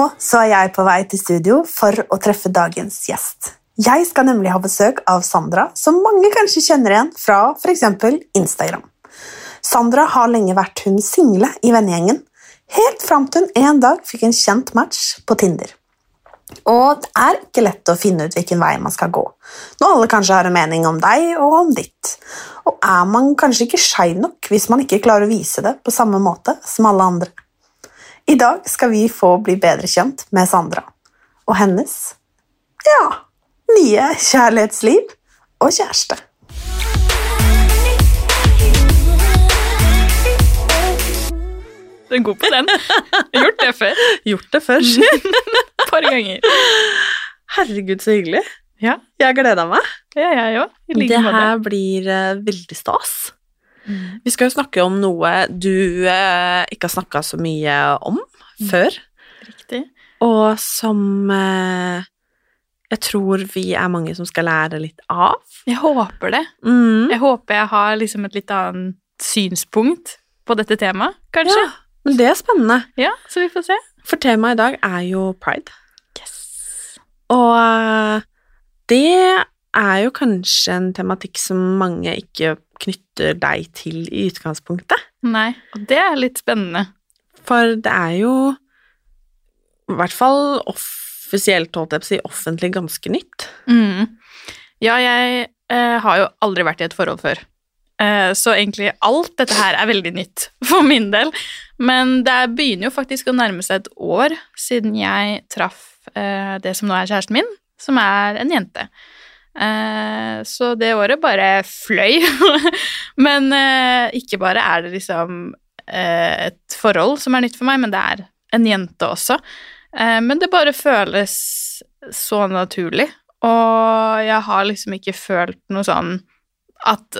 Nå så er jeg på vei til studio for å treffe dagens gjest. Jeg skal nemlig ha besøk av Sandra, som mange kanskje kjenner igjen fra f.eks. Instagram. Sandra har lenge vært hun single i vennegjengen, helt fram til hun en dag fikk en kjent match på Tinder. Og det er ikke lett å finne ut hvilken vei man skal gå, når alle kanskje har en mening om deg og om ditt. Og er man kanskje ikke skeiv nok hvis man ikke klarer å vise det på samme måte som alle andre? I dag skal vi få bli bedre kjent med Sandra og hennes ja, nye kjærlighetsliv og kjæreste. Du er god på den. Gjort det før. Gjort det før. Et par ganger. Herregud, så hyggelig. Ja, Jeg gleda meg. ja jeg òg. I like Det her blir uh, veldig stas. Vi skal jo snakke om noe du uh, ikke har snakka så mye om før, Riktig. og som eh, jeg tror vi er mange som skal lære litt av. Jeg håper det. Mm. Jeg håper jeg har liksom et litt annet synspunkt på dette temaet, kanskje. Ja, men det er spennende, Ja, så vi får se. for temaet i dag er jo pride. Yes. Og eh, det er jo kanskje en tematikk som mange ikke knytter deg til i utgangspunktet. Nei, og det er litt spennende. For det er jo i hvert fall offisielt, holdt jeg på å si, offentlig ganske nytt. Mm. Ja, jeg eh, har jo aldri vært i et forhold før. Eh, så egentlig alt dette her er veldig nytt for min del. Men det begynner jo faktisk å nærme seg et år siden jeg traff eh, det som nå er kjæresten min, som er en jente. Eh, så det året bare fløy. men ikke bare er det liksom et forhold som er nytt for meg, men det er en jente også. Eh, men det bare føles så naturlig, og jeg har liksom ikke følt noe sånn at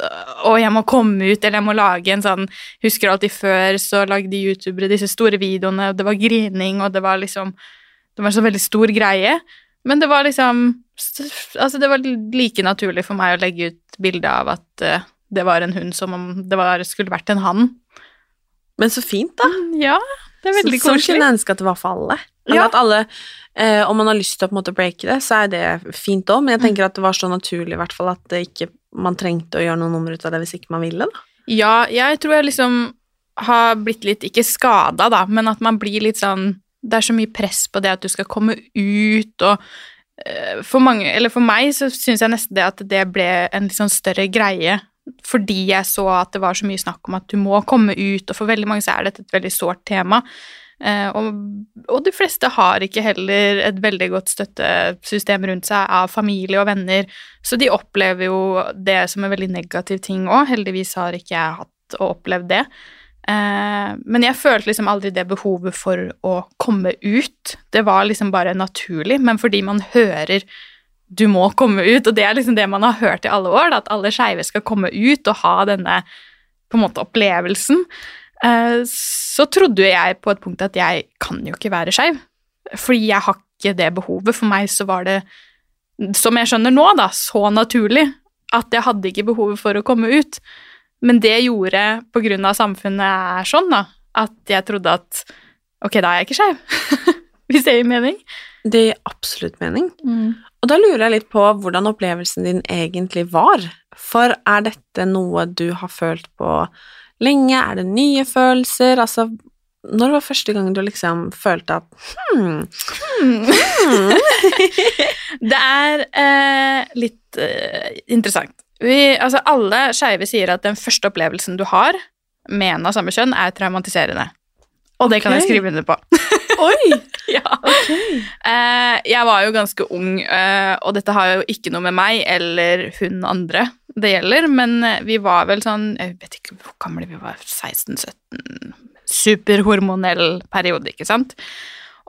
å, jeg må komme ut, eller jeg må lage en sånn Husker alltid før så lagde youtubere disse store videoene, og det var grining, og det var liksom Det var en så veldig stor greie. Men det var liksom Altså, det var like naturlig for meg å legge ut bilde av at eh, det var en hund som om det var, skulle vært en hann. Men så fint, da. Ja, det er veldig så, Sånn kunne jeg ønske at det var for alle. Ja. at alle, eh, Om man har lyst til å på en måte breake det, så er det fint òg, men jeg Mm. tenker at det var så naturlig i hvert fall at det ikke, man trengte å gjøre noe nummer ut av det hvis ikke man ville. da. Ja, jeg tror jeg liksom har blitt litt, ikke skada, da, men at man blir litt sånn Det er så mye press på det at du skal komme ut, og eh, for mange, eller for meg, så syns jeg nesten det at det ble en litt sånn større greie. Fordi jeg så at det var så mye snakk om at du må komme ut, og for veldig mange så er dette et veldig sårt tema. Eh, og, og de fleste har ikke heller et veldig godt støttesystem rundt seg av familie og venner, så de opplever jo det som en veldig negativ ting òg. Heldigvis har ikke jeg hatt og opplevd det. Eh, men jeg følte liksom aldri det behovet for å komme ut. Det var liksom bare naturlig, men fordi man hører du må komme ut, og det er liksom det man har hørt i alle år, da, at alle skeive skal komme ut og ha denne på en måte opplevelsen, eh, så trodde jeg på et punkt at jeg kan jo ikke være skeiv, fordi jeg har ikke det behovet. For meg så var det, som jeg skjønner nå, da, så naturlig at jeg hadde ikke behovet for å komme ut. Men det gjorde, på grunn av samfunnet er sånn, da, at jeg trodde at ok, da er jeg ikke skeiv. Hvis det gir mening? Det gir absolutt mening. Og da lurer jeg litt på hvordan opplevelsen din egentlig var. For er dette noe du har følt på lenge? Er det nye følelser? Altså, når var første gang du liksom følte at hmm, Det er eh, litt eh, interessant. Vi, altså alle skeive sier at den første opplevelsen du har med en av samme kjønn, er traumatiserende. Og det kan jeg skrive under på. Oi! ja. Eh, jeg var jo ganske ung, eh, og dette har jo ikke noe med meg eller hun andre det gjelder, men eh, vi var vel sånn Jeg vet ikke hvor gamle vi var, 16-17 Superhormonell periode, ikke sant?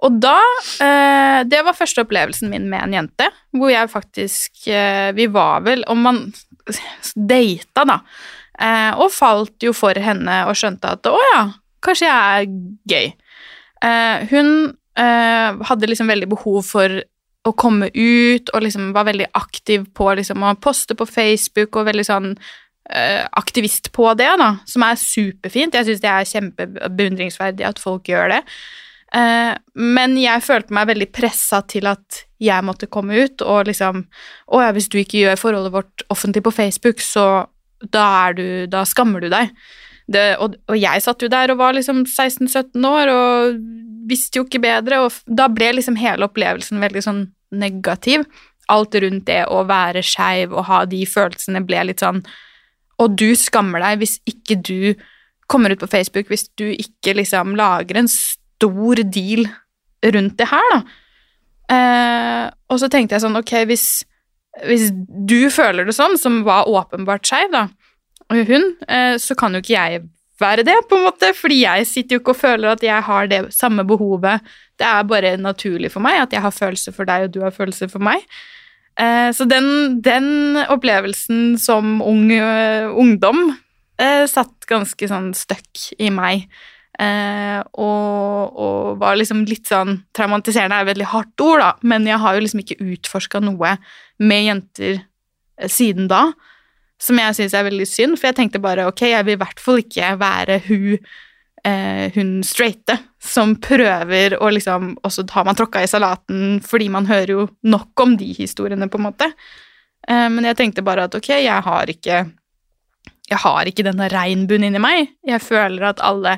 Og da Det var første opplevelsen min med en jente, hvor jeg faktisk Vi var vel Om man data, da, og falt jo for henne og skjønte at å ja, kanskje jeg er gøy. Eh, hun eh, hadde liksom veldig behov for å komme ut, og liksom var veldig aktiv på liksom å poste på Facebook, og veldig sånn eh, aktivist på det, da, som er superfint. Jeg syns det er kjempebeundringsverdig at folk gjør det. Men jeg følte meg veldig pressa til at jeg måtte komme ut, og liksom Å ja, hvis du ikke gjør forholdet vårt offentlig på Facebook, så da du Da skammer du deg. Det, og, og jeg satt jo der og var liksom 16-17 år og visste jo ikke bedre, og da ble liksom hele opplevelsen veldig sånn negativ. Alt rundt det å være skeiv og ha de følelsene ble litt sånn Og du skammer deg hvis ikke du kommer ut på Facebook, hvis du ikke liksom lager en stor deal rundt det her, da. Eh, og så tenkte jeg sånn, ok, hvis, hvis du føler det sånn, som var åpenbart skeiv, da, hun, eh, så kan jo ikke jeg være det, på en måte, fordi jeg sitter jo ikke og føler at jeg har det samme behovet. Det er bare naturlig for meg at jeg har følelser for deg, og du har følelser for meg. Eh, så den, den opplevelsen som ung eh, ungdom satt ganske sånn støkk i meg. Og, og var liksom litt sånn Traumatiserende er et veldig hardt ord, da, men jeg har jo liksom ikke utforska noe med jenter siden da som jeg syns er veldig synd, for jeg tenkte bare ok, jeg vil i hvert fall ikke være hun, eh, hun straighte som prøver å liksom Og så har man tråkka i salaten fordi man hører jo nok om de historiene, på en måte. Eh, men jeg tenkte bare at ok, jeg har ikke Jeg har ikke denne regnbuen inni meg. Jeg føler at alle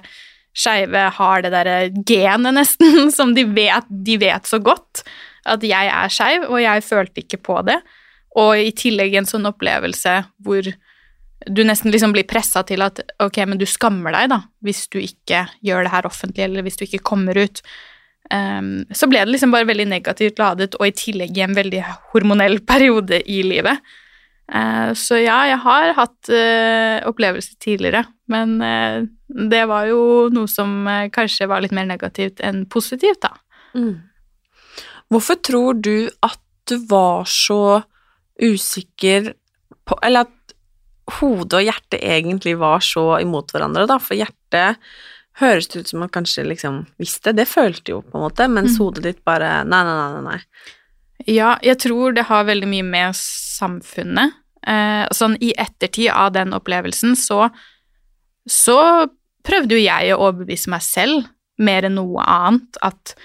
skeive har det derre genet, nesten, som de vet, de vet så godt. At jeg er skeiv, og jeg følte ikke på det. Og i tillegg en sånn opplevelse hvor du nesten liksom blir pressa til at ok, men du skammer deg da, hvis du ikke gjør det her offentlig, eller hvis du ikke kommer ut. Um, så ble det liksom bare veldig negativt ladet, og i tillegg i en veldig hormonell periode i livet. Uh, så ja, jeg har hatt uh, opplevelser tidligere, men uh, det var jo noe som eh, kanskje var litt mer negativt enn positivt, da. Mm. Hvorfor tror du at du var så usikker på Eller at hodet og hjertet egentlig var så imot hverandre, da, for hjertet høres det ut som at kanskje liksom visste, det følte jo på en måte, mens Mm. hodet ditt bare nei, nei, nei, nei. Ja, jeg tror det har veldig mye med samfunnet. Eh, sånn i ettertid av den opplevelsen så, så prøvde jo jeg å overbevise meg selv mer enn noe annet at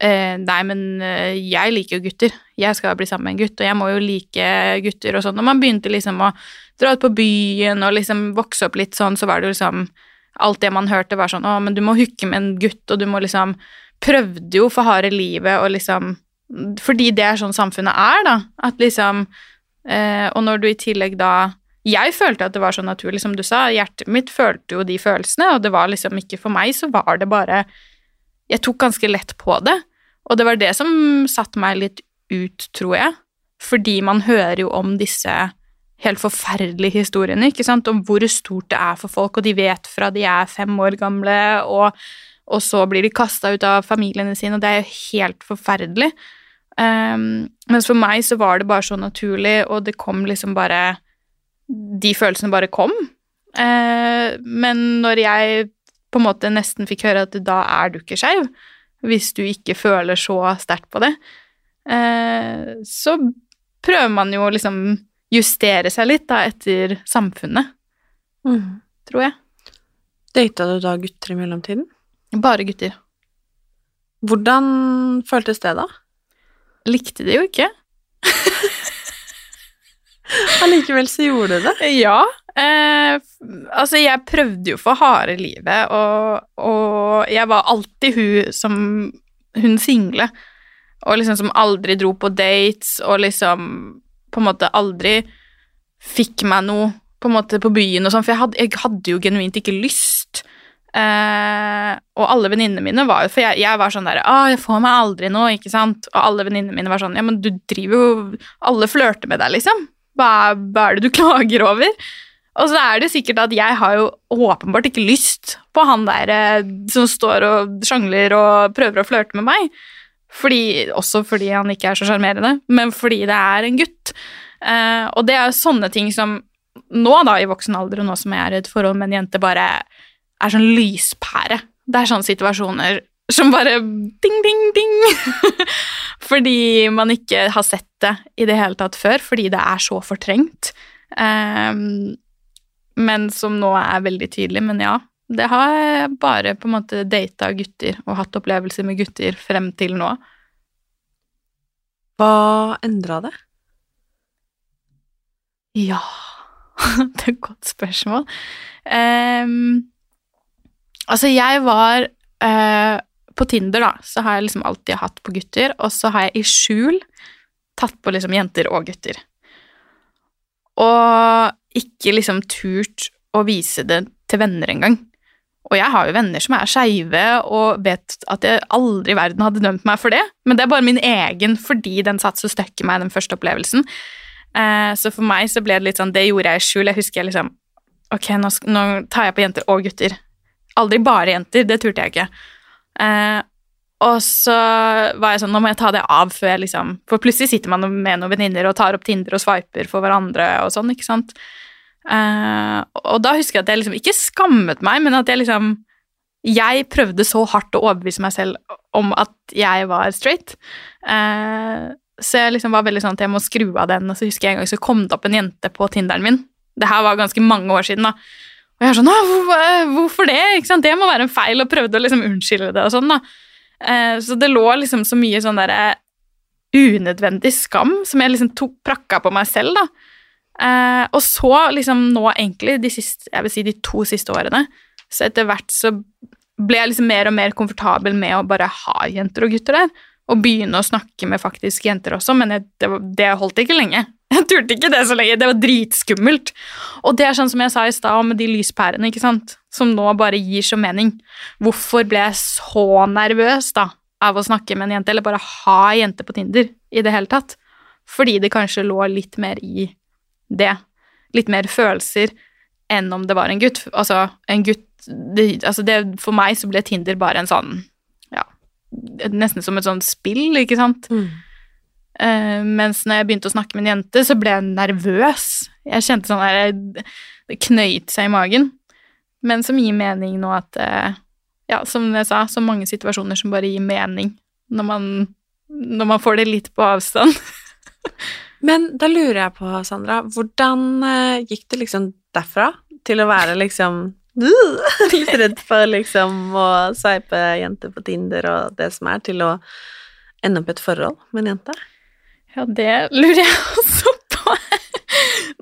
eh, nei, men eh, jeg liker jo gutter. Jeg skal bli sammen med en gutt, og jeg må jo like gutter og sånn. Og man begynte liksom å dra ut på byen og liksom vokse opp litt sånn, så var det jo liksom Alt det man hørte, var sånn Å, men du må hooke med en gutt, og du må liksom Prøvde jo for harde livet og liksom fordi det er sånn samfunnet er, da. At liksom eh, Og når du i tillegg da Jeg følte at det var så naturlig, som du sa. Hjertet mitt følte jo de følelsene, og det var liksom ikke for meg, så var det bare Jeg tok ganske lett på det. Og det var det som satte meg litt ut, tror jeg. Fordi man hører jo om disse helt forferdelige historiene, ikke sant, om hvor stort det er for folk, og de vet fra de er fem år gamle, og og så blir de kasta ut av familiene sine, og det er jo helt forferdelig. Um, mens for meg så var det bare så naturlig, og det kom liksom bare De følelsene bare kom. Uh, men når jeg på en måte nesten fikk høre at da er du ikke skeiv, hvis du ikke føler så sterkt på det, Eh, så prøver man jo å liksom justere seg litt da etter samfunnet, Mm. tror jeg. Data du da gutter i mellomtiden? Bare gutter. Hvordan føltes det, da? Likte det jo ikke. Allikevel så gjorde du det. Ja. Eh, altså, jeg prøvde jo for harde livet, og, og jeg var alltid hun som Hun single. Og liksom som aldri dro på dates, og liksom på en måte aldri fikk meg noe på en måte på byen og sånn, for jeg hadde, jeg hadde jo genuint ikke lyst. Eh, og alle venninnene mine var jo For jeg, jeg var sånn der Å, jeg får meg aldri noe, ikke sant? Og alle venninnene mine var sånn Ja, men du driver jo Alle flørter med deg, liksom. Hva, hva er det du klager over? Og så er det sikkert at jeg har jo åpenbart ikke lyst på han der eh, som står og sjangler og prøver å flørte med meg. Fordi, også fordi han ikke er så sjarmerende, men fordi det er en gutt. Eh, og det er jo sånne ting som nå, da, i voksen alder, og nå som jeg er i et forhold med en jente, bare er sånn lyspære. Det er sånne situasjoner som bare ding, ding, ding. fordi man ikke har sett det i det hele tatt før, fordi det er så fortrengt. Um, men som nå er veldig tydelig. Men ja, det har jeg bare på en måte data gutter og hatt opplevelser med gutter frem til nå. Hva endra det? Ja Det er et godt spørsmål. Um, altså, jeg var uh, På Tinder, da, så har jeg liksom alltid hatt på gutter, og så har jeg i skjul tatt på liksom jenter og gutter. Og ikke liksom turt å vise det til venner engang. Og jeg har jo venner som er skeive og vet at jeg aldri i verden hadde dømt meg for det, men det er bare min egen fordi den satt så støkk i meg, den første opplevelsen. Eh, så for meg så ble det litt sånn Det gjorde jeg i skjul. Jeg husker jeg liksom Ok, nå, tar jeg på jenter og gutter. Aldri bare jenter. Det turte jeg ikke. Eh, og så var jeg sånn Nå må jeg ta det av før jeg liksom For plutselig sitter man med noen venninner og tar opp Tinder og swiper for hverandre og sånn, ikke sant. Uh, og da husker jeg at jeg liksom ikke skammet meg, men at jeg liksom Jeg prøvde så hardt å overbevise meg selv om at jeg var straight. Uh, så jeg liksom var veldig sånn at jeg må skru av den, og så husker jeg en gang så kom det opp en jente på Tinderen min. Det her var ganske mange år siden, da. Og jeg er sånn hvorfor, det? Ikke sant? Det må være en feil, og prøvde å liksom unnskylde det og sånn, da. Eh, så det lå liksom så mye sånn derre unødvendig skam som jeg liksom tok prakka på meg selv, da. Eh, og så liksom nå egentlig, de siste, jeg vil si de to siste årene, så etter hvert så ble jeg liksom mer og mer komfortabel med å bare ha jenter og gutter der og begynne å snakke med faktisk jenter også, men jeg, det, det, holdt ikke lenge. Jeg turte ikke det så lenge, det var dritskummelt. Og det er sånn som jeg sa i stad med de lyspærene, ikke sant, som nå bare gir så mening. Hvorfor ble jeg så nervøs da av å snakke med en jente, eller bare ha jente på Tinder i det hele tatt? Fordi det kanskje lå litt mer i det. Litt mer følelser enn om det var en gutt. Altså, en gutt det, altså det, For meg så ble Tinder bare en sånn nesten som et sånt spill, ikke sant. Mm. Uh, mens når jeg begynte å snakke med en jente, så ble jeg nervøs. Jeg kjente sånn der Det knøyt seg i magen. Men som gir mening nå at uh, Ja, som jeg sa, så mange situasjoner som bare gir mening når man, når man får det litt på avstand. Men da lurer jeg på, Sandra, hvordan uh, gikk det liksom derfra til å være liksom litt redd for liksom å sveipe jenter på Tinder og det som er, til å ende opp i et forhold med en jente? Ja, det lurer jeg også på.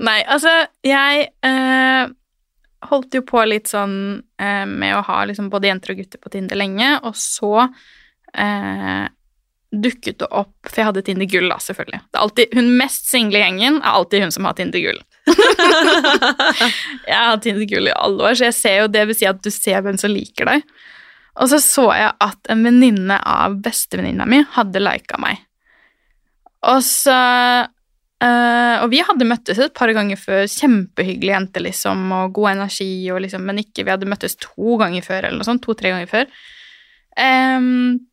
Nei, altså, jeg eh, holdt jo på litt sånn eh, med å ha liksom både jenter og gutter på Tinder lenge, og så eh, dukket det opp For jeg hadde Tinder Gull, da, selvfølgelig. Det er alltid, hun mest single i gjengen er alltid hun som har Tinder Gull. jeg har hatt Tinder Gull i alle år, så jeg ser jo det vil si at du ser hvem som liker deg. Og så så jeg at en venninne av bestevenninna mi hadde lika meg. Og så Uh, Og vi hadde møttes et par ganger før. Kjempehyggelig jente, liksom, og god energi, og liksom, men ikke Vi hadde møttes to ganger før, eller noe sånt. To-tre ganger før. Um,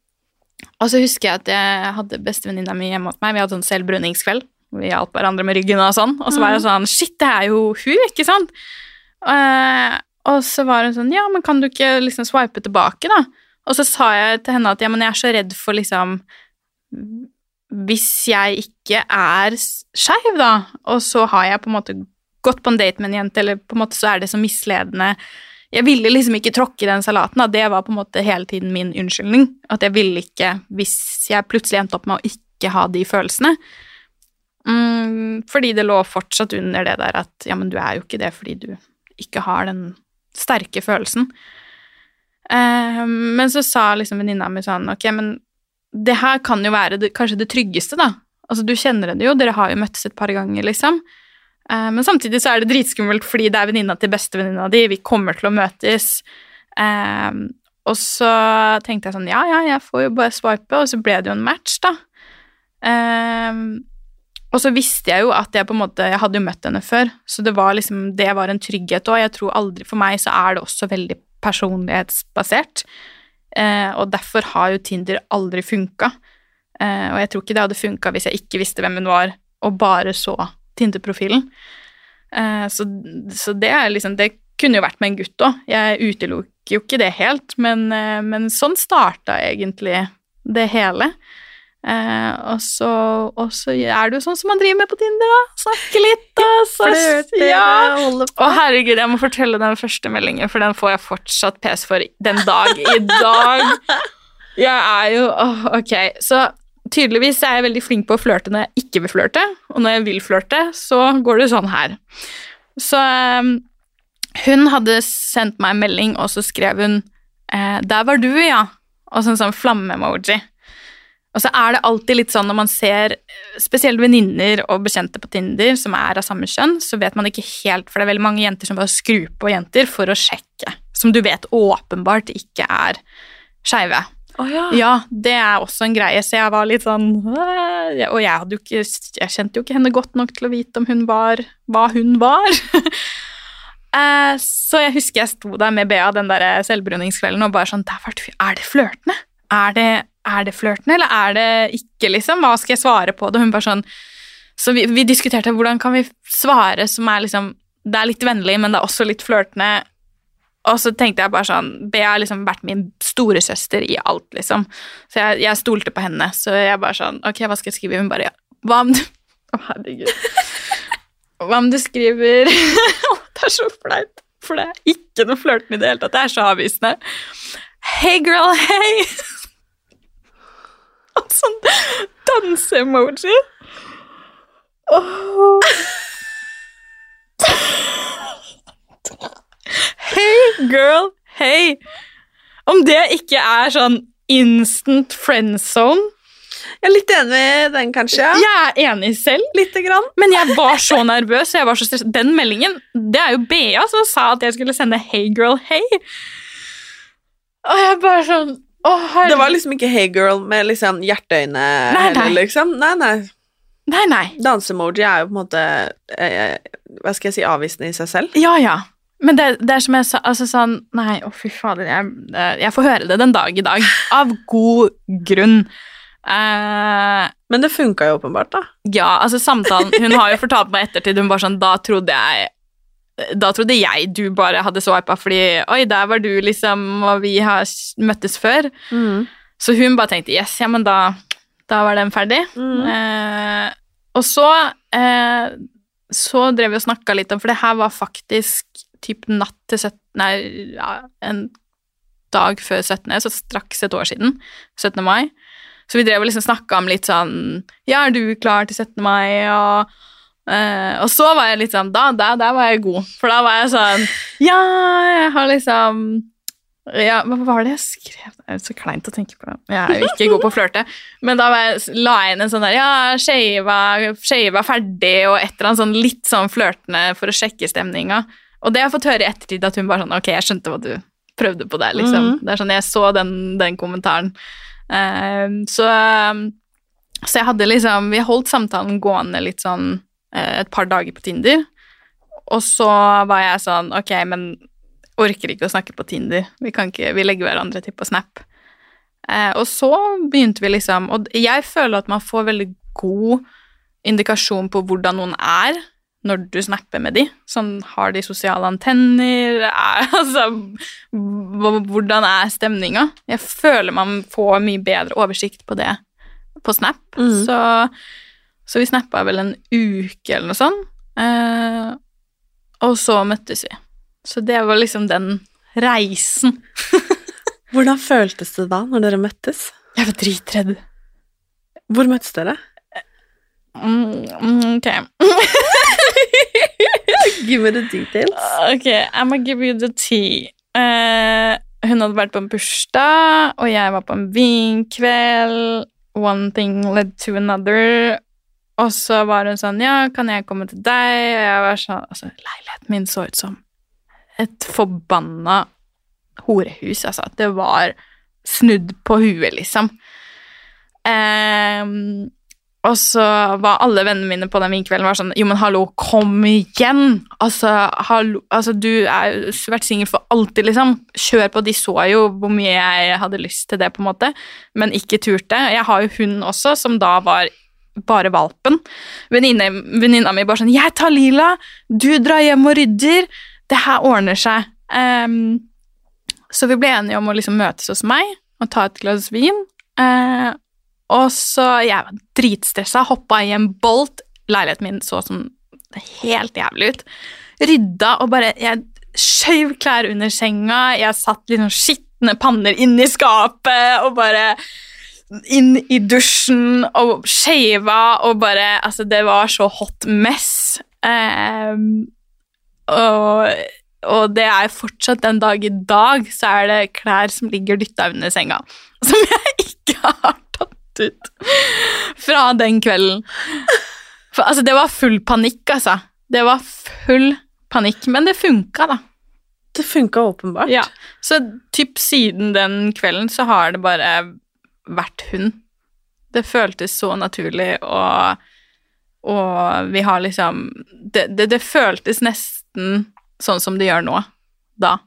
og så husker jeg at jeg hadde bestevenninna mi hjemme hos meg. Vi hadde sånn selvbruningskveld. Vi hjalp hverandre med ryggen og sånn. Og så var jeg mm. sånn Shit, det er jo hun, ikke sant? Uh, og så var hun sånn Ja, men kan du ikke liksom swipe tilbake, da? Og så sa jeg til henne at ja, men jeg er så redd for liksom Hvis jeg ikke er skeiv, da, og så har jeg på en måte gått på en date med en jente, eller på en måte så er det så misledende jeg ville liksom ikke tråkke i den salaten. Da. Det var på en måte hele tiden min unnskyldning. At jeg ville ikke, hvis jeg plutselig endte opp med å ikke ha de følelsene mm, Fordi det lå fortsatt under det der at ja, men du er jo ikke det fordi du ikke har den sterke følelsen. Uh, men så sa liksom venninna mi sånn Ok, men det her kan jo være det, kanskje det tryggeste, da. Altså, du kjenner henne jo, dere har jo møttes et par ganger, liksom. Eh, men samtidig så er det dritskummelt fordi det er venninna til bestevenninna di, vi kommer til å møtes. Eh, og så tenkte jeg sånn, ja, ja, jeg får jo bare swipe, og så ble det jo en match, da. Eh, og så visste jeg jo at jeg på en måte, jeg hadde jo møtt henne før, så det var liksom, det var en trygghet, òg. jeg tror aldri, for meg så er det også veldig personlighetsbasert. Eh, og derfor har jo Tinder aldri funka. Eh, og jeg tror ikke det hadde funka hvis jeg ikke visste hvem hun var, og bare så Tinder-profilen. Eh, så, så, det er liksom Det kunne jo vært med en gutt òg. Jeg utelukker jo ikke det helt, men, eh, men sånn starta egentlig det hele. Eh, og, så, og, så, er det jo sånn som man driver med på Tinder, da. Snakke litt, da. Så, ja. Å, herregud, jeg må fortelle den første meldingen, for den får jeg fortsatt pes for den dag i dag. Jeg er jo åh, Ok, så tydeligvis er jeg veldig flink på å flørte når jeg ikke vil flørte, og når jeg vil flørte, så går det sånn her. Så um, hun hadde sendt meg en melding, og så skrev hun eh, 'Der var du, ja', og så en sånn flamme-emoji. Og så er det alltid litt sånn når man ser spesielt venninner og bekjente på Tinder som er av samme kjønn, så vet man ikke helt, for det er veldig mange jenter som bare skrur på jenter for å sjekke, som du vet åpenbart ikke er skeive. Oh, ja. ja. det er også en greie, så jeg var litt sånn Og jeg, ikke, jeg kjente jo ikke henne godt nok til å vite om hun var hva hun var. Eh, så jeg husker jeg sto der med Bea den der selvbruningskvelden og bare sånn Er det flørtende? Er det, er det flørtende, eller er det ikke, liksom? Hva skal jeg svare på det? Hun bare sånn Så vi, vi diskuterte hvordan kan vi svare som er liksom Det er litt vennlig, men det er også litt flørtende. Og så tenkte jeg bare sånn Bea har liksom vært min storesøster i alt, liksom. Så jeg, jeg, stolte på henne. Så jeg bare sånn Ok, hva skal jeg skrive? Hun bare ja, Hva om du Å, oh, herregud. Hva om du skriver Det er så flaut, for det er ikke noe flørtende i det hele tatt. Det er så avvisende. Hey, girl, hey! Sånn danse-emoji. Oh. Hey, girl, hey. Om det ikke er sånn instant friend zone Jeg er litt enig i den, kanskje. Ja. Jeg er enig selv, Lite grann. men jeg var så nervøs. Jeg var så stresset. Den meldingen, det er jo Bea som sa at jeg skulle sende 'Hey, girl, hey'. Og jeg bare sånn Herregud. Det var liksom ikke 'hey girl' med liksom hjerteøyne Nei, heller, nei. liksom. Nei, nei. Nei, nei. Danseemoji er jo på en måte eh, Hva skal jeg si avvisende i seg selv. Ja, ja. Men det, det er som jeg sa altså sånn Nei, å fy fader, jeg, jeg får høre det den dag i dag. Av god grunn. Eh, Men det funka jo åpenbart, da. ja, altså samtalen Hun har jo fortalt meg ettertid, hun bare sånn Da trodde jeg da trodde jeg du bare hadde swipa fordi Oi, der var du, liksom, og vi har møttes før. Så hun bare tenkte yes, ja, men da, da var den ferdig. Eh, og så eh, så drev vi og snakka litt om For det her var faktisk typ natt til 17. Nei, ja, en dag før 17., så straks et år siden. 17. mai. Så vi drev og liksom snakka om litt sånn Ja, er du klar til 17. mai? Og, eh, og så var jeg litt sånn Da, da, der var jeg god. For da var jeg sånn Ja, jeg har liksom ja, hva var det jeg skrev? Det er så kleint å tenke på. Jeg er jo ikke god på å flørte. Men da var jeg, la jeg inn en sånn der Ja, skeiva ferdig, og et eller annet sånn litt sånn flørtende for å sjekke stemninga. Og det har jeg fått høre i ettertid, at hun bare sånn Ok, jeg skjønte hva du prøvde på der, liksom. Mhm. Det er sånn, Jeg så den, den kommentaren. Uh, så, så jeg hadde liksom Vi holdt samtalen gående litt sånn et par dager på Tinder. Og så var jeg sånn Ok, men orker ikke å snakke på Tinder. Vi, kan ikke, vi legger hverandre til på Snap. Eh, og så begynte vi liksom Og jeg føler at man får veldig god indikasjon på hvordan noen er når du snapper med de. Sånn, har de sosiale antenner? Er, altså, hvordan er stemninga? Jeg føler man får mye bedre oversikt på det på Snap. Mm. Så, så vi snappa vel en uke eller noe sånt. Eh, og så møttes vi. Så det var liksom den reisen. Hvordan føltes det da, når dere møttes? Jeg var dritredd. Hvor møttes dere? Mm, mm, ok. Give me the details. Ok, I'm gonna give you the tea. Uh, hun hadde vært på en bursdag, og jeg var på en vinkveld. One thing led to another. Og så var hun sånn Ja, kan jeg komme til deg? Og jeg var sånn Altså, leiligheten min så ut som et forbanna horehus, altså. Det var snudd på huet, liksom. Um, og så var alle vennene mine på den vinkvelden var sånn Jo, men hallo, kom igjen! Altså, hallo, altså du jo vært singel for alltid, liksom. Kjør på. De så jo hvor mye jeg hadde lyst til det, på en måte, men ikke turte. Jeg har jo hun også, som da var bare valpen. Venninna mi bare sånn 'Jeg tar Lila, du drar hjem og rydder. Det her ordner seg.' Um, så vi ble enige om å liksom møtes hos meg og ta et glass vin. Uh, og så Jeg var dritstressa, hoppa i en bolt. Leiligheten min så sånn helt jævlig ut. Rydda og bare Jeg skjøv klær under senga. Jeg satt liksom skitne panner inni skapet og bare inn i dusjen og shava og bare Altså, det var så hot mess. Um, og, og det er fortsatt den dag i dag, så er det klær som ligger dytta under senga. Som jeg ikke har tatt ut fra den kvelden. For altså, det var full panikk, altså. Det var full panikk, men det funka, da. Det funka åpenbart. Ja, Så typ siden den kvelden så har det bare vært hun. Det føltes så naturlig, og, og vi har liksom det, det, det føltes nesten sånn som det gjør nå, da.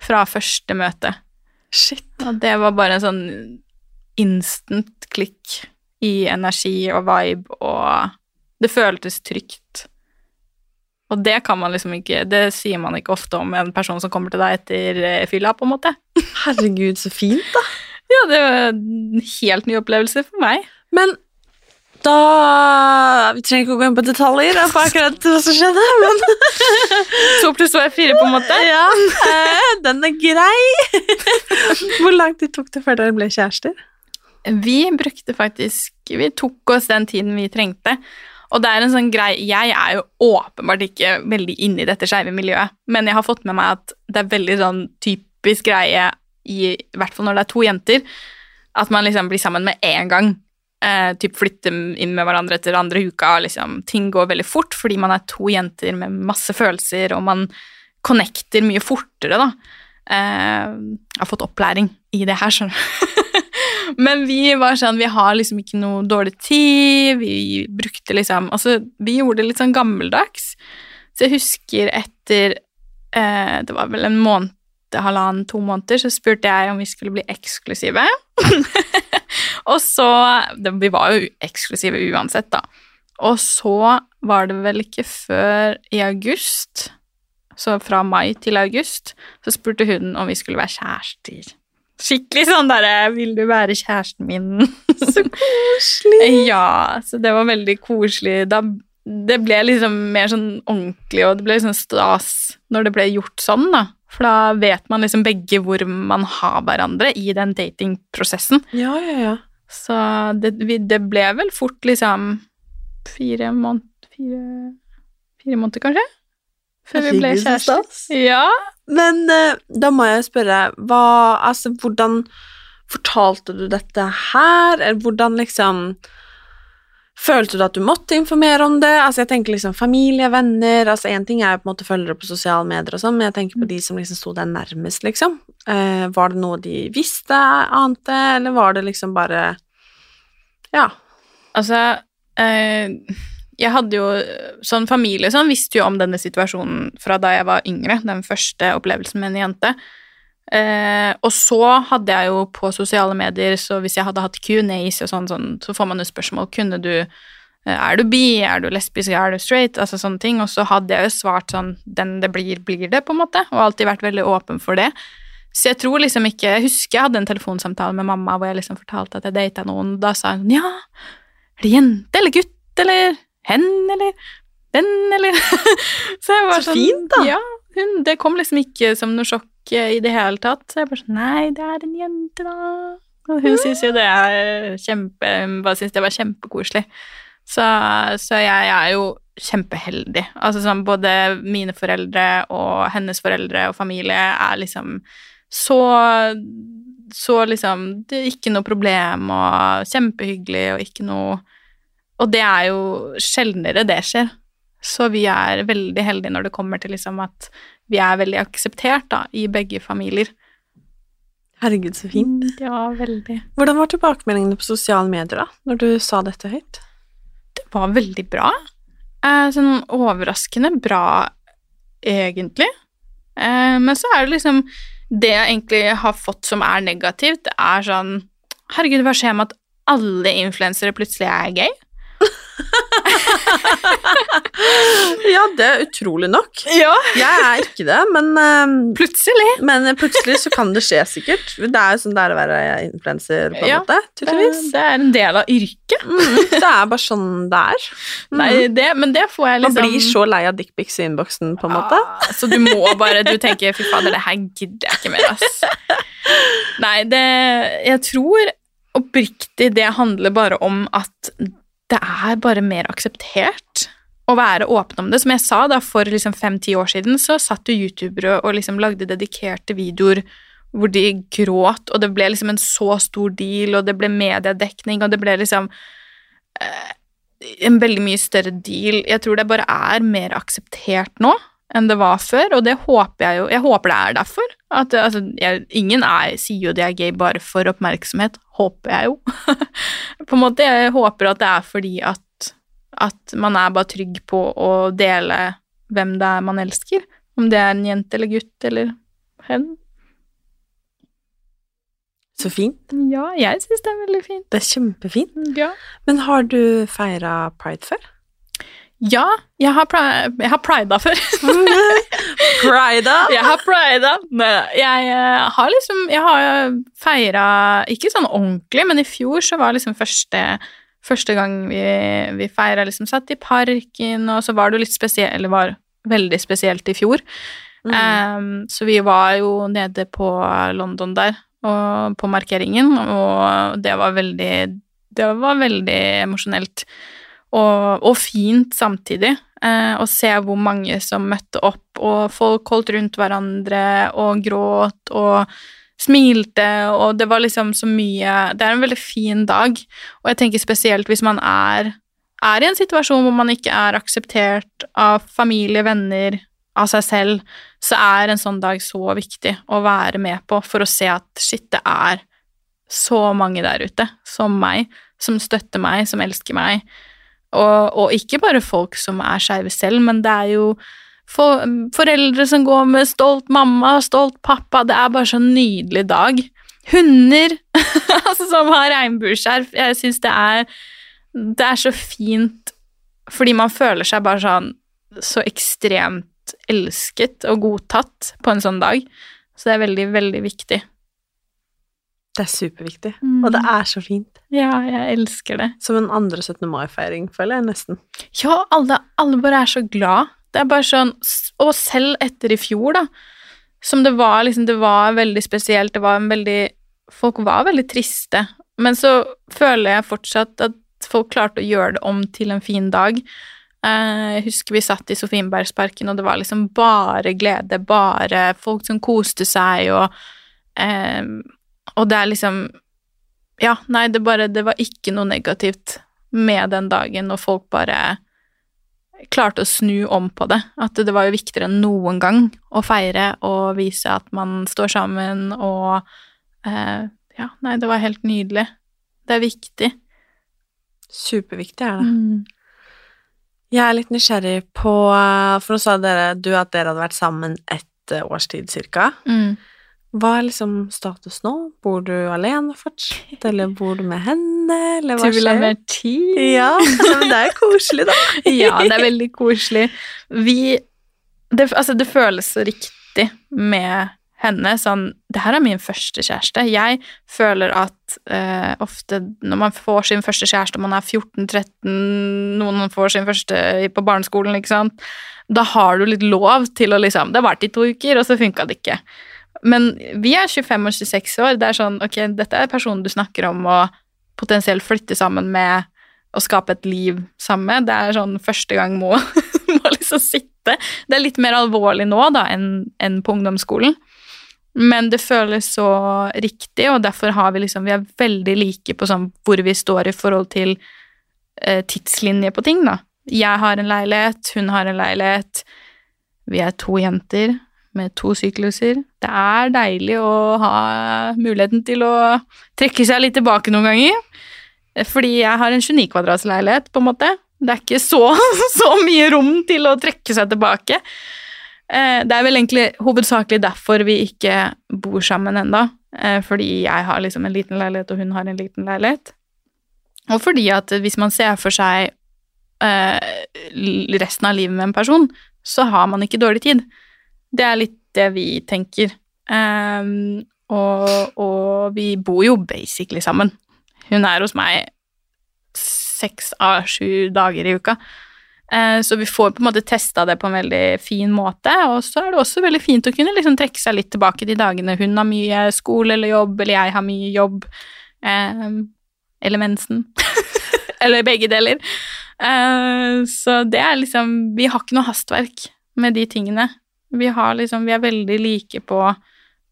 Fra første møte. Shit. Og det var bare en sånn instant klikk i energi og vibe, og det føltes trygt. Og det kan man liksom ikke Det sier man ikke ofte om en person som kommer til deg etter eh, fylla, på en måte. Herregud, så fint, da. Ja, det var en helt ny opplevelse for meg. Men da Vi trenger ikke å gå inn på detaljer da, på akkurat hva som skjedde, men To pluss to er fire, på en måte. ja, eh, den er grei. Hvor lang tid tok det før dere ble kjærester? Vi brukte faktisk Vi tok oss den tiden vi trengte. Og det er en sånn grei Jeg er jo åpenbart ikke veldig inne i dette skeive miljøet, men jeg har fått med meg at det er veldig sånn typisk greie, i, hvert fall når det er to jenter, at man liksom blir sammen med en gang. Eh, typ flytte inn med hverandre etter andre uka. Liksom. Ting går veldig fort fordi man er to jenter med masse følelser, og man connecter mye fortere, da. Eh, jeg har fått opplæring i det her, skjønner du. Men vi var sånn, vi har liksom ikke noe dårlig tid, vi brukte liksom Altså, vi gjorde det litt sånn gammeldags. Så jeg husker etter eh, Det var vel en måned, halvannen, to måneder, så spurte jeg om vi skulle bli eksklusive. og så Vi var jo eksklusive uansett, da. Og så var det vel ikke før i august, så fra mai til august, så spurte hun om vi skulle være kjærester. Skikkelig sånn derre 'Vil du være kjæresten min?' Så koselig. ja, så det var veldig koselig. Da, det ble liksom mer sånn ordentlig, og det ble liksom stas når det ble gjort sånn, da. For da vet man liksom begge hvor man har hverandre i den datingprosessen. Ja, ja, ja. Så det, det ble vel fort liksom fire måneder Fire, fire måneder, kanskje? Før vi ble kjærester. Ja. Men eh, da må jeg spørre, hva, altså, hvordan fortalte du dette her? Eller hvordan liksom Følte du at du måtte informere om det? Altså, jeg tenker liksom familie, venner altså En ting er på en måte følgere på sosiale medier og sånn, men jeg tenker på de som liksom sto deg nærmest, liksom. Eh, var det noe de visste, ante, eller var det liksom bare Ja. Altså eh, Jeg hadde jo Sånn familie sånn visste jo om denne situasjonen fra da jeg var yngre, den første opplevelsen med en jente. Eh, og så hadde jeg jo på sosiale medier, så hvis jeg hadde hatt Q&As og sånn, sånn, så får man jo spørsmål Kunne du eh, Er du bi? Er du lesbisk? Er du straight? Altså sånne ting. Og så hadde jeg jo svart sånn Den det blir, blir det, på en måte. Og alltid vært veldig åpen for det. Så jeg tror liksom ikke Jeg husker jeg hadde en telefonsamtale med mamma hvor jeg liksom fortalte at jeg data noen. Da sa hun ja, er det jente eller gutt eller hen eller den eller Så jeg var Så sånn fint, da. Ja, hun, det kom liksom ikke som noe sjokk ikke i det hele tatt. Så jeg bare sånn Nei, det er en jente, da. Og hun syns jo det er kjempe Hun bare syns det var kjempekoselig. Så, så jeg, er jo kjempeheldig. Altså sånn både mine foreldre og hennes foreldre og familie er liksom så Så liksom Det er ikke noe problem og kjempehyggelig og ikke noe Og det er jo sjeldnere det skjer. Så vi er veldig heldige når det kommer til liksom at vi er veldig akseptert da, i begge familier. Herregud, så fint. Ja, veldig. Hvordan var tilbakemeldingene på sosiale medier da, når du sa dette høyt? Det var veldig bra. Eh, sånn overraskende bra, egentlig. Eh, men så er det liksom Det jeg egentlig har fått som er negativt, det er sånn Herregud, hva skjer med at alle influensere plutselig er gay? ja, det er utrolig nok. Ja. Jeg er ikke det, men um, Plutselig. Men plutselig så kan det skje, sikkert. Det er jo sånn det er å være influenser, på en Ja, måte. Tydeligvis. Det er en del av yrket. Mm, det er bare sånn det er. Mm. Nei, det, men det får jeg Man liksom blir så lei av dickpics i innboksen, på en måte. Ah, Så du må bare Du tenker 'fy fader, det her gidder jeg ikke mer', ass. Nei, det Jeg tror oppriktig det handler bare om at det er bare mer akseptert å være åpen om det. Som jeg sa, da for liksom fem-ti år siden så satt jo youtubere og liksom lagde dedikerte videoer hvor de gråt, og det ble liksom en så stor deal, og det ble mediedekning, og det ble liksom eh, en veldig mye større deal. Jeg tror det bare er mer akseptert nå enn det var før, og det håper jeg jo Jeg håper det er derfor. At, altså, jeg, ingen er, sier jo de er gay bare for oppmerksomhet, håper jeg jo. på en måte, Jeg håper at det er fordi at, at man er bare trygg på å dele hvem det er man elsker. Om det er en jente eller gutt eller hen. Så fint. Ja, jeg syns det er veldig fint. Det er kjempefint. Ja. Men har du feira pride før? Ja, jeg har, jeg har prida før. Prida? Jeg har prida. Jeg eh, har liksom Jeg har feira Ikke sånn ordentlig, men i fjor så var liksom første Første gang vi, vi feira liksom Satt i parken, og så var det litt spesielt Eller var veldig spesielt i fjor. Mm. Um, så vi var jo nede på London der, og på markeringen, og det var veldig Det var veldig emosjonelt. Og, og fint samtidig. Eh, å se hvor mange som møtte opp, og folk holdt rundt hverandre og gråt og smilte, og det var liksom så mye Det er en veldig fin dag, og jeg tenker spesielt hvis man er, er i en situasjon hvor man ikke er akseptert av familie, venner, av seg selv, så er en sånn dag så viktig å være med på for å se at shit, det er så mange der ute, som meg, som støtter meg, som elsker meg. Og, og ikke bare folk som er skeive selv, men det er jo for, foreldre som går med stolt mamma, stolt pappa. Det er bare så nydelig dag. Hunder altså, som har regnbueskjerf. Jeg syns det er Det er så fint fordi man føler seg bare sånn så ekstremt elsket og godtatt på en sånn dag. Så det er veldig, veldig viktig. Det er superviktig, Mm. og det er så fint. Ja, jeg elsker det. Som en andre 17. mai-feiring, føler jeg nesten. Ja, alle, alle bare er så glad. Det er bare sånn Og selv etter i fjor, da, som det var liksom Det var veldig spesielt, det var en veldig Folk var veldig triste, men så føler jeg fortsatt at folk klarte å gjøre det om til en fin dag. Eh, Jeg husker vi satt i Sofienbergsparken, og det var liksom bare glede, bare folk som koste seg, og eh, Og det er liksom Ja, nei, det bare Det var ikke noe negativt med den dagen, og folk bare klarte å snu om på det. At det var jo viktigere enn noen gang å feire og vise at man står sammen og eh, Ja, nei, det var helt nydelig. Det er viktig. Superviktig er det. Mm. Jeg er litt nysgjerrig på For nå sa dere du at dere hadde vært sammen ett eh, års tid cirka. Mm. Hva er liksom status nå? Bor du alene fortsatt, eller bor du med henne, eller hva Du vil ha mer tid? Ja, men det er koselig, da. ja, det er veldig koselig. Vi det, Altså, det føles så riktig med henne. Sånn Det her er min første kjæreste. Jeg føler at eh, ofte når man får sin første kjæreste, og man er 14-13, noen får sin første på barneskolen, ikke sant, da har du litt lov til å liksom Det har vært i to uker, og så funka det ikke. Men vi er 25 og 26 år. Det er sånn, ok, dette er personen du snakker om å potensielt flytte sammen med og skape et liv sammen med. Det er sånn første gang må, må liksom sitte. Det er litt mer alvorlig nå da enn enn på ungdomsskolen. Men det føles så riktig, og derfor har vi liksom Vi er veldig like på sånn hvor vi står i forhold til eh, tidslinje på ting, da. Jeg har en leilighet, hun har en leilighet. Vi er to jenter med to sykluser. Det er deilig å ha muligheten til å trekke seg litt tilbake noen ganger. Fordi jeg har en 29 kvadrats leilighet, på en måte. Det er ikke så, så mye rom til å trekke seg tilbake. Eh, Det er vel egentlig hovedsakelig derfor vi ikke bor sammen enda. Fordi jeg har liksom en liten leilighet, og hun har en liten leilighet. Og fordi at hvis man ser for seg eh, resten av livet med en person, så har man ikke dårlig tid. Det er litt det vi tenker. Um, og, og vi bor jo basically sammen. Hun er hos meg seks av sju dager i uka. Eh, Så vi får på en måte testa det på en veldig fin måte, og så er det også veldig fint å kunne liksom trekke seg litt tilbake de dagene hun har mye skole eller jobb, eller jeg har mye jobb, eh, eller mensen, eller begge deler. Eh, Så det er liksom Vi har ikke noe hastverk med de tingene. Vi har liksom Vi er veldig like på,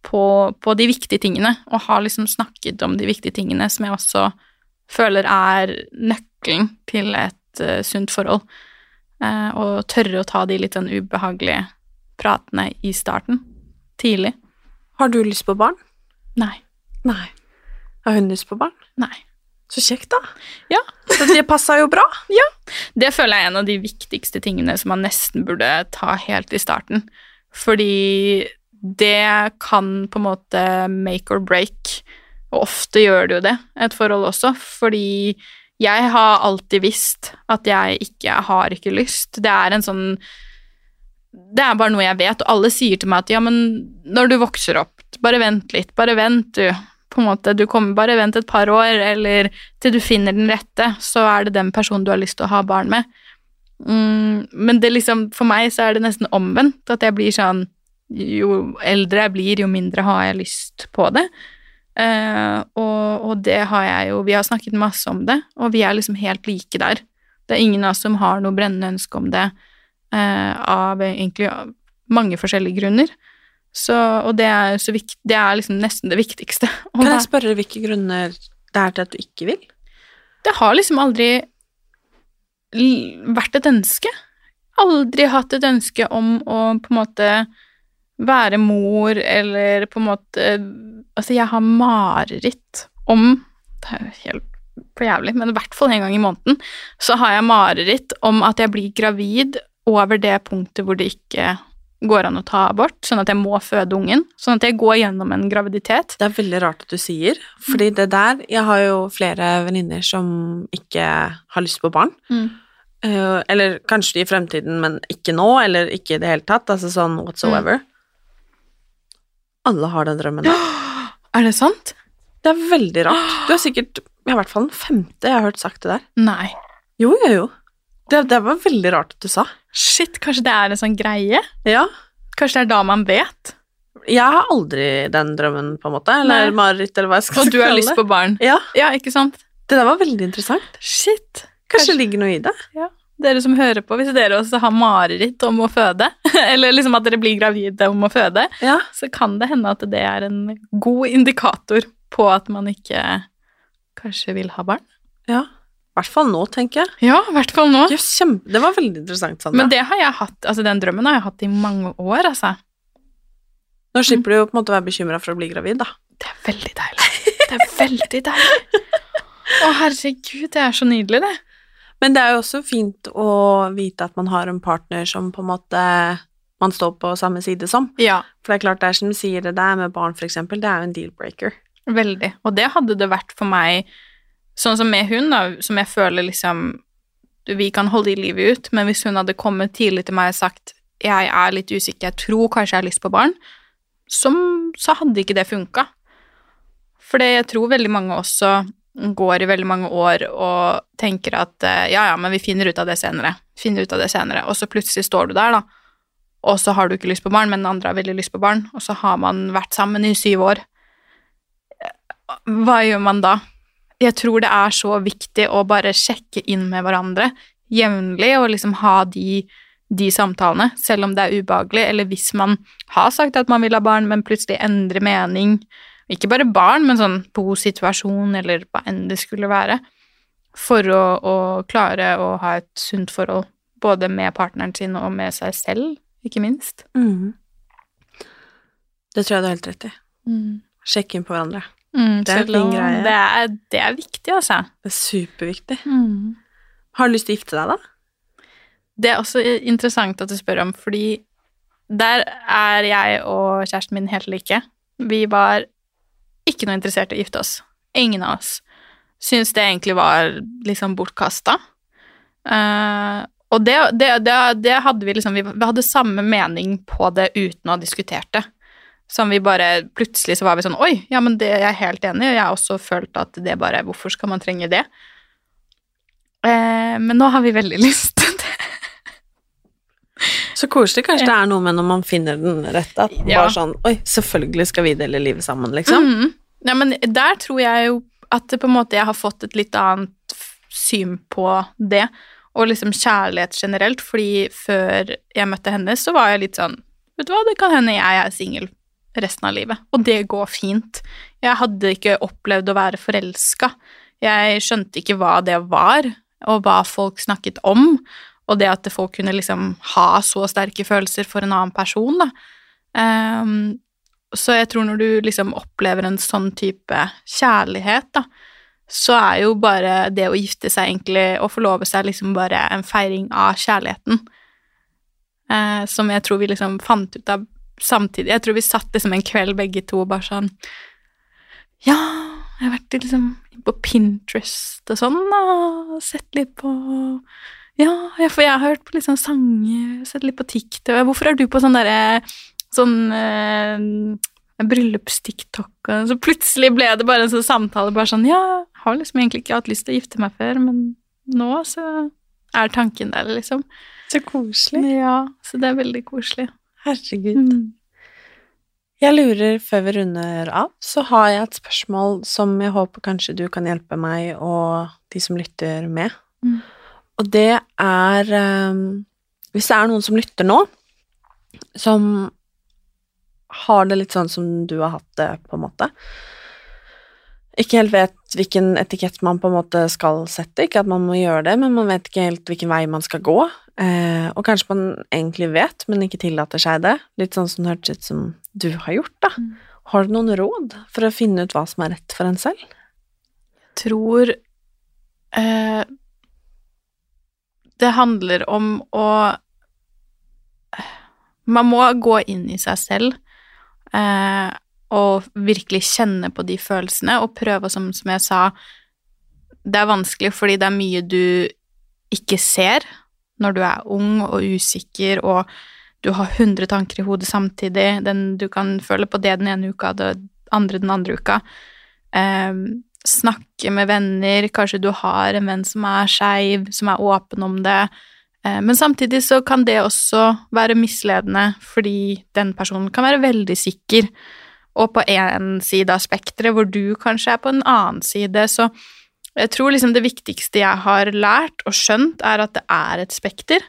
på, på de viktige tingene, og har liksom snakket om de viktige tingene som jeg også føler er nøkkelen til et uh, sunt forhold. Uh, og tørre å ta de litt sånn ubehagelige pratene i starten. Tidlig. Har du lyst på barn? Nei. Nei. Har hun lyst på barn? Nei. Så kjekt, da. Ja. Så det passa jo bra. ja. Det føler jeg er en av de viktigste tingene som man nesten burde ta helt i starten. Fordi det kan på en måte make or break, og ofte gjør det jo det, et forhold også, fordi jeg har alltid visst at jeg ikke har ikke lyst. Det er en sånn Det er bare noe jeg vet, og alle sier til meg at ja, men når du vokser opp, bare vent litt, bare vent, du. På en måte, du kommer bare vent et par år, eller til du finner den rette, så er det den personen du har lyst til å ha barn med. Mm, men det liksom, for meg så er det nesten omvendt, at jeg blir sånn Jo eldre jeg blir, jo mindre har jeg lyst på det. Uh, og, og det har jeg jo Vi har snakket masse om det, og vi er liksom helt like der. Det er ingen av oss som har noe brennende ønske om det, uh, av egentlig mange forskjellige grunner. Så, og det er, så vikt, det er liksom nesten det viktigste. Kan jeg spørre hvilke grunner det er til at du ikke vil? det har liksom aldri vært et ønske. Aldri hatt et ønske om å på en måte være mor eller på en måte Altså, jeg har mareritt om Det er jo helt for jævlig, men i hvert fall en gang i måneden så har jeg mareritt om at jeg blir gravid over det punktet hvor det ikke går an å ta abort, sånn at jeg må føde ungen. Sånn at jeg går gjennom en graviditet. Det er veldig rart at du sier, fordi det der Jeg har jo flere venninner som ikke har lyst på barn. Mm. Eh, eller kanskje i fremtiden, men ikke nå, eller ikke i det hele tatt. Altså sånn whatsoever. Alle har den drømmen. der. Er det sant? Det er veldig rart. Du er sikkert i hvert fall den femte jeg har hørt sagt det der. Nei. Jo, jo, jo. Det, det var veldig rart at du sa. Shit, kanskje det er en sånn greie? Ja. Kanskje det er da man vet? Jeg har aldri den drømmen, på en måte. Eller mareritt, eller hva jeg skal Og du har lyst på barn? Ja. Ja, ikke sant? Det der var veldig interessant. Shit. Kanskje det ligger noe i det. Ja. Dere som hører på, hvis dere også har mareritt om å føde, eller liksom at dere blir gravide om å føde, Ja. så kan det hende at det er en god indikator på at man ikke kanskje vil ha barn. ja. I hvert fall nå, tenker jeg. Ja, i hvert fall nå. Kjempe... Det var veldig interessant, Sandra. Men det har jeg hatt, altså den drømmen har jeg hatt i mange år, altså. Nå slipper du jo på en måte å være bekymra for å bli gravid, da. Det er veldig deilig. Det er veldig deilig. Å, herregud, det er så nydelig, det. Men det er jo også fint å vite at man har en partner som på en måte man står på samme side som. Ja, For det er klart, det er som du sier, det der med barn, for eksempel, det er jo en deal-breaker. veldig. Og det hadde det vært for meg, sånn som med hun, da, som jeg føler liksom Vi kan holde i livet ut, men hvis hun hadde kommet tidlig til meg og sagt jeg er litt usikker, jeg tror kanskje jeg har lyst på barn, som, så hadde ikke det funka. For jeg tror veldig mange også går i veldig mange år og tenker at eh, ja, ja, men vi finner ut av det senere. Finner ut av det senere. Og så plutselig står du der, da. og så har du ikke lyst på barn, men den andre har veldig lyst på barn, og så har man vært sammen i syv år. Hva gjør man da? Jeg tror det er så viktig å bare sjekke inn med hverandre jevnlig og liksom ha de, de samtalene, selv om det er ubehagelig, eller hvis man har sagt at man vil ha barn, men plutselig endrer mening. Ikke bare barn, men sånn bosituasjon eller hva enn det skulle være. For å, å klare å ha et sunt forhold både med partneren sin og med seg selv, ikke minst. Mm. Det tror jeg du har helt rett i. Mm. Sjekke inn på hverandre. Mm, Det er en fin greie. Det er, det er viktig, altså. Det er superviktig. Mm. Har du lyst til å gifte deg, da? Det er også interessant at du spør om, fordi der er jeg og kjæresten min helt like. Vi var ikke noe interessert i å gifte oss. Ingen av oss. Syns det egentlig var liksom bortkasta. Uh, og det, det, det, det hadde vi liksom Vi hadde samme mening på det uten å ha diskutert det. Som vi bare Plutselig så var vi sånn Oi, ja, men det jeg er helt enig i, og jeg har også følt at det bare Hvorfor skal man trenge det? Eh, men nå har vi veldig lyst til det. Så koselig. Kanskje det er noe med når man finner den rette, at Ja. bare sånn Oi, selvfølgelig skal vi dele livet sammen, liksom. Mhm. Ja, men der tror jeg jo at på en måte jeg har fått et litt annet syn på det, og liksom kjærlighet generelt, fordi før jeg møtte henne, så var jeg litt sånn Vet du hva, det kan hende jeg er singel resten av livet, og det går fint. Jeg hadde ikke opplevd å være forelska. Jeg skjønte ikke hva det var, og hva folk snakket om, og det at folk kunne liksom ha så sterke følelser for en annen person, da. Um, så jeg tror når du liksom opplever en sånn type kjærlighet, da, så er jo bare det å gifte seg egentlig, og forlove seg, liksom bare en feiring av kjærligheten. Eh, som jeg tror vi liksom fant ut av samtidig. Jeg tror vi satt liksom en kveld begge to bare sånn Ja, jeg har vært liksom på Pinterest og sånn, og sett litt på Ja, ja, for jeg har hørt på liksom sanger, sett litt på TikTok. Hvorfor er du på sånn derre sånn eh, bryllups-TikTok, og så plutselig ble det bare en sånn samtale, bare sånn Ja, jeg har liksom egentlig ikke hatt lyst til å gifte meg før, men nå så er tanken der, liksom. Så koselig. Ja, så det er veldig koselig. Herregud. Mm. Jeg lurer, før vi runder av, så har jeg et spørsmål som jeg håper kanskje du kan hjelpe meg og de som lytter med. Mm. Og det er um, Hvis det er noen som lytter nå, som har det litt sånn som du har hatt det, på en måte Ikke helt vet hvilken etikett man på en måte skal sette, ikke at man må gjøre det, men man vet ikke helt hvilken vei man skal gå. Eh, og kanskje man egentlig vet, men ikke tillater seg det. Litt sånn som det hørtes ut som du har gjort, da. Har du noen råd for å finne ut hva som er rett for en selv? tror eh, Det handler om å Man må gå inn i seg selv eh, og virkelig kjenne på de følelsene og prøve, som, som jeg sa Det er vanskelig fordi det er mye du ikke ser når du er ung og usikker og du har 100 tanker i hodet samtidig. Den, du kan føle på det den ene uka, det andre den andre uka. Eh, snakke med venner, kanskje du har en venn som er skeiv, som er åpen om det. Eh, men samtidig så kan det også være misledende, fordi den personen kan være veldig sikker, og på én side av spekteret, hvor du kanskje er på en annen side. Så jeg tror liksom det viktigste jeg har lært og skjønt, er at det er et spekter.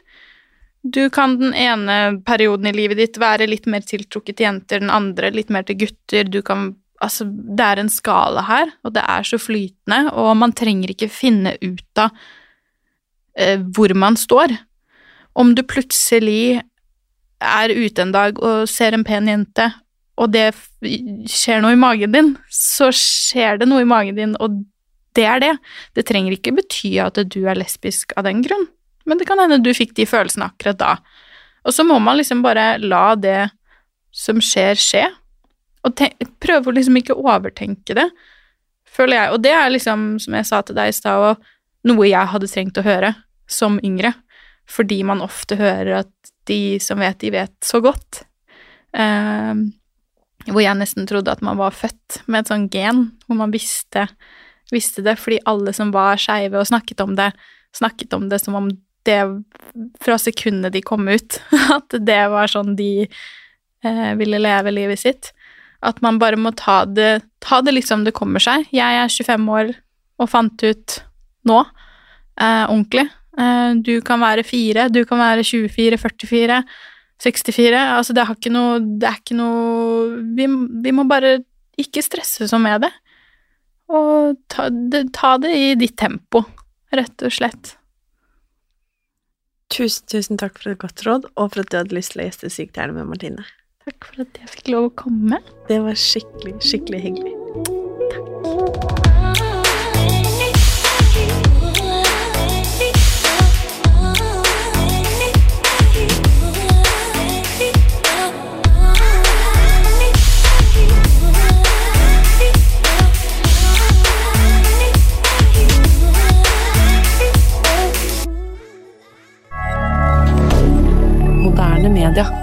Du kan den ene perioden i livet ditt være litt mer tiltrukket til jenter, den andre litt mer til gutter. Du kan Altså, det er en skala her, og det er så flytende, og man trenger ikke finne ut av eh, hvor man står. Om du plutselig er ute en dag og ser en pen jente, og det skjer noe i magen din, så skjer det noe i magen din, og det er det. Det trenger ikke bety at du er lesbisk av den grunn, men det kan hende du fikk de følelsene akkurat da. Og så må man liksom bare la det som skjer, skje. Og prøve å liksom ikke overtenke det, føler jeg. Og det er liksom, som jeg sa til deg i stad, noe jeg hadde trengt å høre som yngre. Fordi man ofte hører at de som vet, de vet så godt. Eh, hvor jeg nesten trodde at man var født med et sånt gen, hvor man visste, visste det, fordi alle som var skeive og snakket om det, snakket om det som om det fra sekundet de kom ut, at det var sånn de eh, ville leve livet sitt. At man bare må ta det, ta det liksom det kommer seg. Jeg er 25 år og fant ut nå, eh, ordentlig. Eh, du kan være fire, du kan være 24, 44, 64. Altså, det noe Det er ikke noe Vi, vi må bare ikke stresse så med det. Og ta det, ta det i ditt tempo, rett og slett. Tusen, tusen takk for et godt råd, og for at du hadde lyst til å gjeste Sykepleierne med Martine. Takk for at jeg fikk lov å komme. Det var skikkelig, skikkelig hyggelig. Takk. Alexander